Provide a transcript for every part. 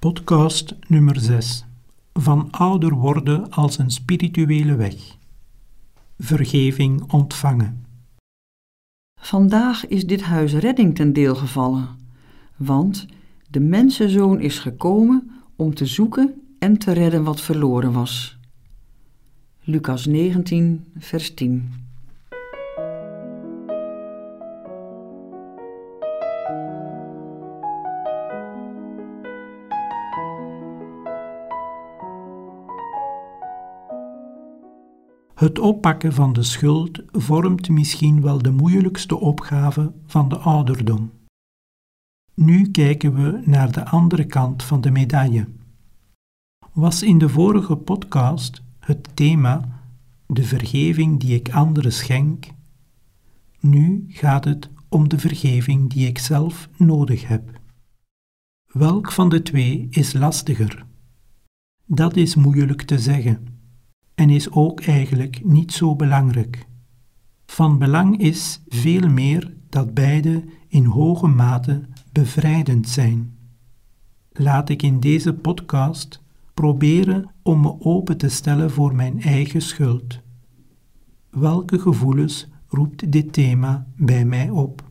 Podcast nummer 6. Van ouder worden als een spirituele weg. Vergeving ontvangen. Vandaag is dit huis redding ten deel gevallen, want de mensenzoon is gekomen om te zoeken en te redden wat verloren was. Lucas 19, vers 10. Het oppakken van de schuld vormt misschien wel de moeilijkste opgave van de ouderdom. Nu kijken we naar de andere kant van de medaille. Was in de vorige podcast het thema de vergeving die ik anderen schenk? Nu gaat het om de vergeving die ik zelf nodig heb. Welk van de twee is lastiger? Dat is moeilijk te zeggen en is ook eigenlijk niet zo belangrijk. Van belang is veel meer dat beide in hoge mate bevrijdend zijn. Laat ik in deze podcast proberen om me open te stellen voor mijn eigen schuld. Welke gevoelens roept dit thema bij mij op?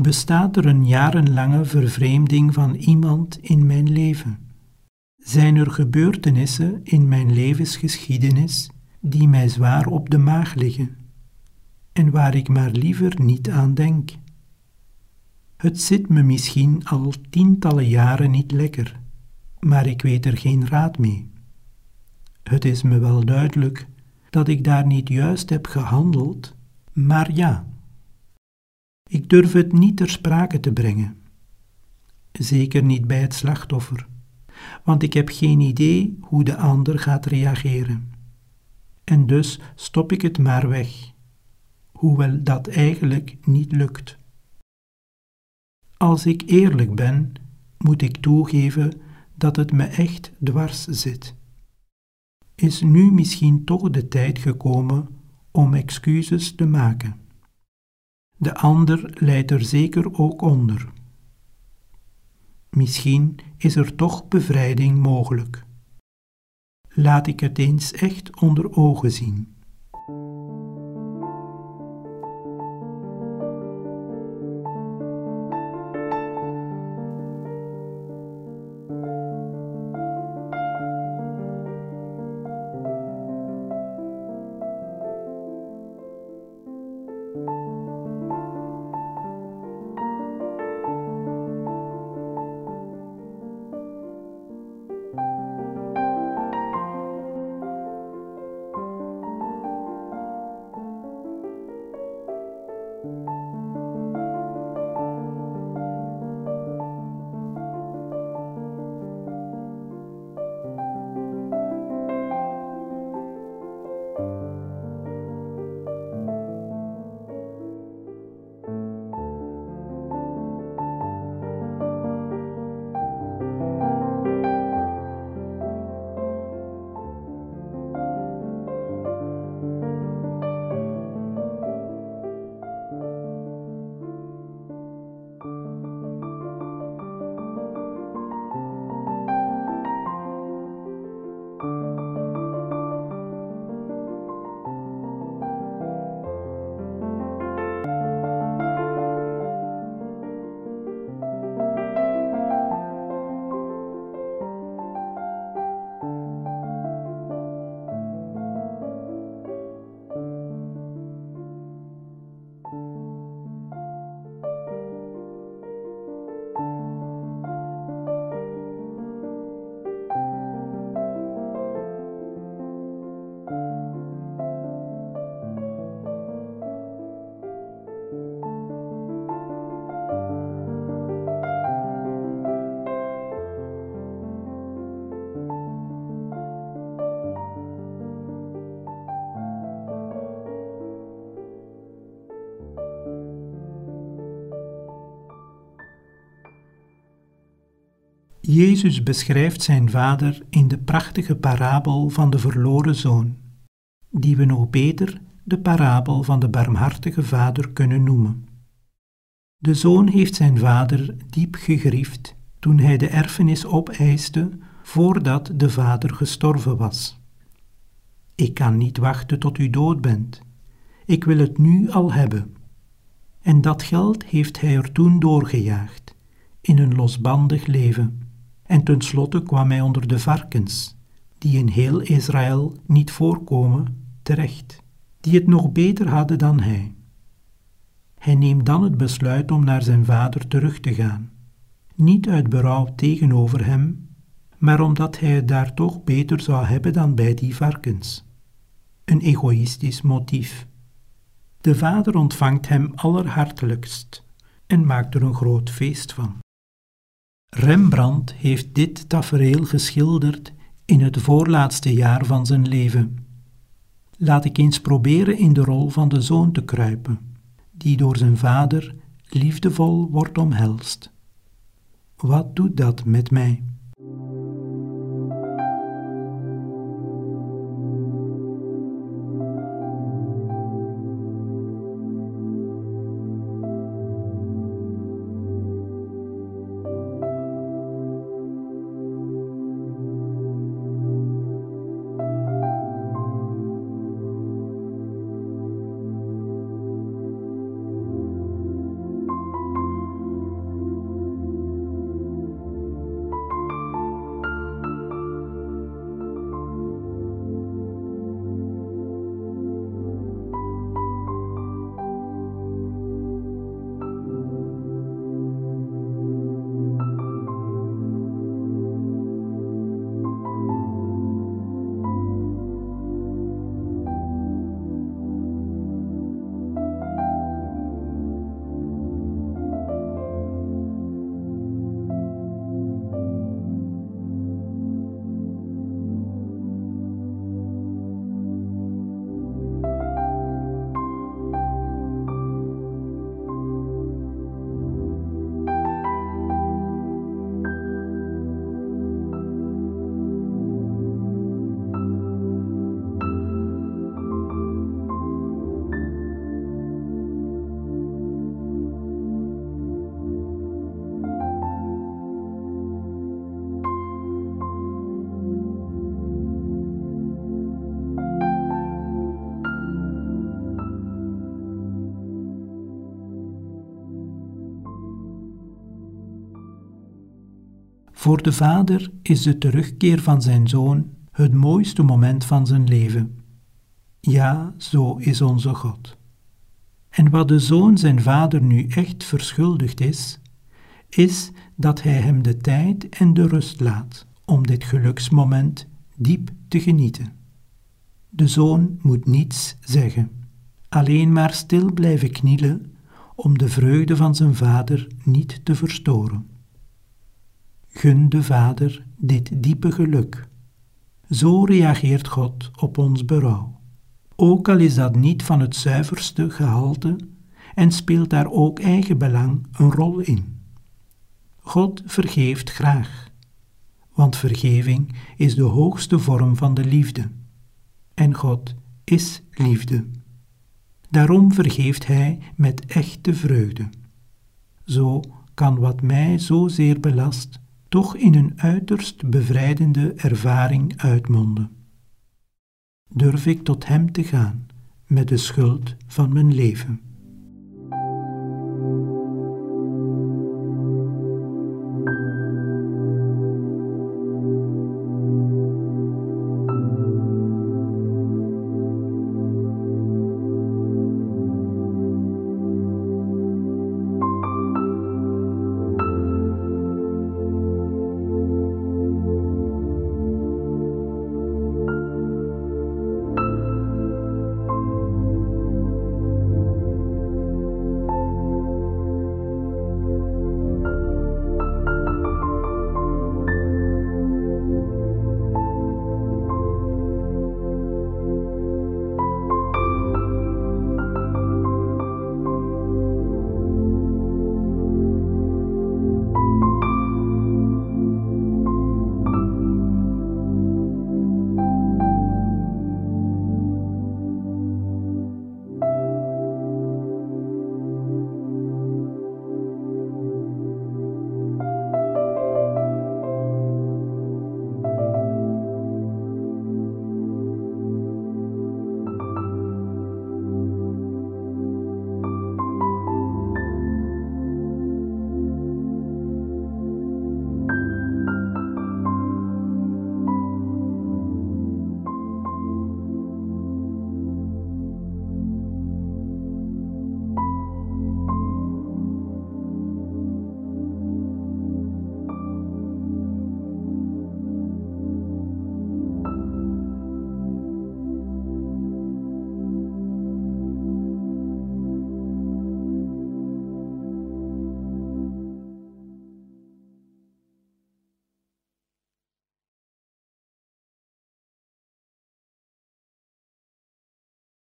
Bestaat er een jarenlange vervreemding van iemand in mijn leven? Zijn er gebeurtenissen in mijn levensgeschiedenis die mij zwaar op de maag liggen en waar ik maar liever niet aan denk? Het zit me misschien al tientallen jaren niet lekker, maar ik weet er geen raad mee. Het is me wel duidelijk dat ik daar niet juist heb gehandeld, maar ja. Ik durf het niet ter sprake te brengen. Zeker niet bij het slachtoffer, want ik heb geen idee hoe de ander gaat reageren. En dus stop ik het maar weg, hoewel dat eigenlijk niet lukt. Als ik eerlijk ben, moet ik toegeven dat het me echt dwars zit. Is nu misschien toch de tijd gekomen om excuses te maken? De ander lijdt er zeker ook onder. Misschien is er toch bevrijding mogelijk. Laat ik het eens echt onder ogen zien. Jezus beschrijft zijn vader in de prachtige parabel van de verloren zoon, die we nog beter de parabel van de barmhartige vader kunnen noemen. De zoon heeft zijn vader diep gegriefd toen hij de erfenis opeiste voordat de vader gestorven was. Ik kan niet wachten tot u dood bent. Ik wil het nu al hebben. En dat geld heeft hij er toen doorgejaagd, in een losbandig leven. En tenslotte kwam hij onder de varkens, die in heel Israël niet voorkomen, terecht, die het nog beter hadden dan hij. Hij neemt dan het besluit om naar zijn vader terug te gaan, niet uit berouw tegenover hem, maar omdat hij het daar toch beter zou hebben dan bij die varkens. Een egoïstisch motief. De vader ontvangt hem allerhartelijkst en maakt er een groot feest van. Rembrandt heeft dit tafereel geschilderd in het voorlaatste jaar van zijn leven. Laat ik eens proberen in de rol van de zoon te kruipen, die door zijn vader liefdevol wordt omhelst. Wat doet dat met mij? Voor de vader is de terugkeer van zijn zoon het mooiste moment van zijn leven. Ja, zo is onze God. En wat de zoon zijn vader nu echt verschuldigd is, is dat hij hem de tijd en de rust laat om dit geluksmoment diep te genieten. De zoon moet niets zeggen, alleen maar stil blijven knielen om de vreugde van zijn vader niet te verstoren. Gun de Vader dit diepe geluk. Zo reageert God op ons berouw. Ook al is dat niet van het zuiverste gehalte en speelt daar ook eigen belang een rol in. God vergeeft graag, want vergeving is de hoogste vorm van de liefde. En God is liefde. Daarom vergeeft Hij met echte vreugde. Zo kan wat mij zozeer belast toch in een uiterst bevrijdende ervaring uitmonden. Durf ik tot Hem te gaan met de schuld van mijn leven?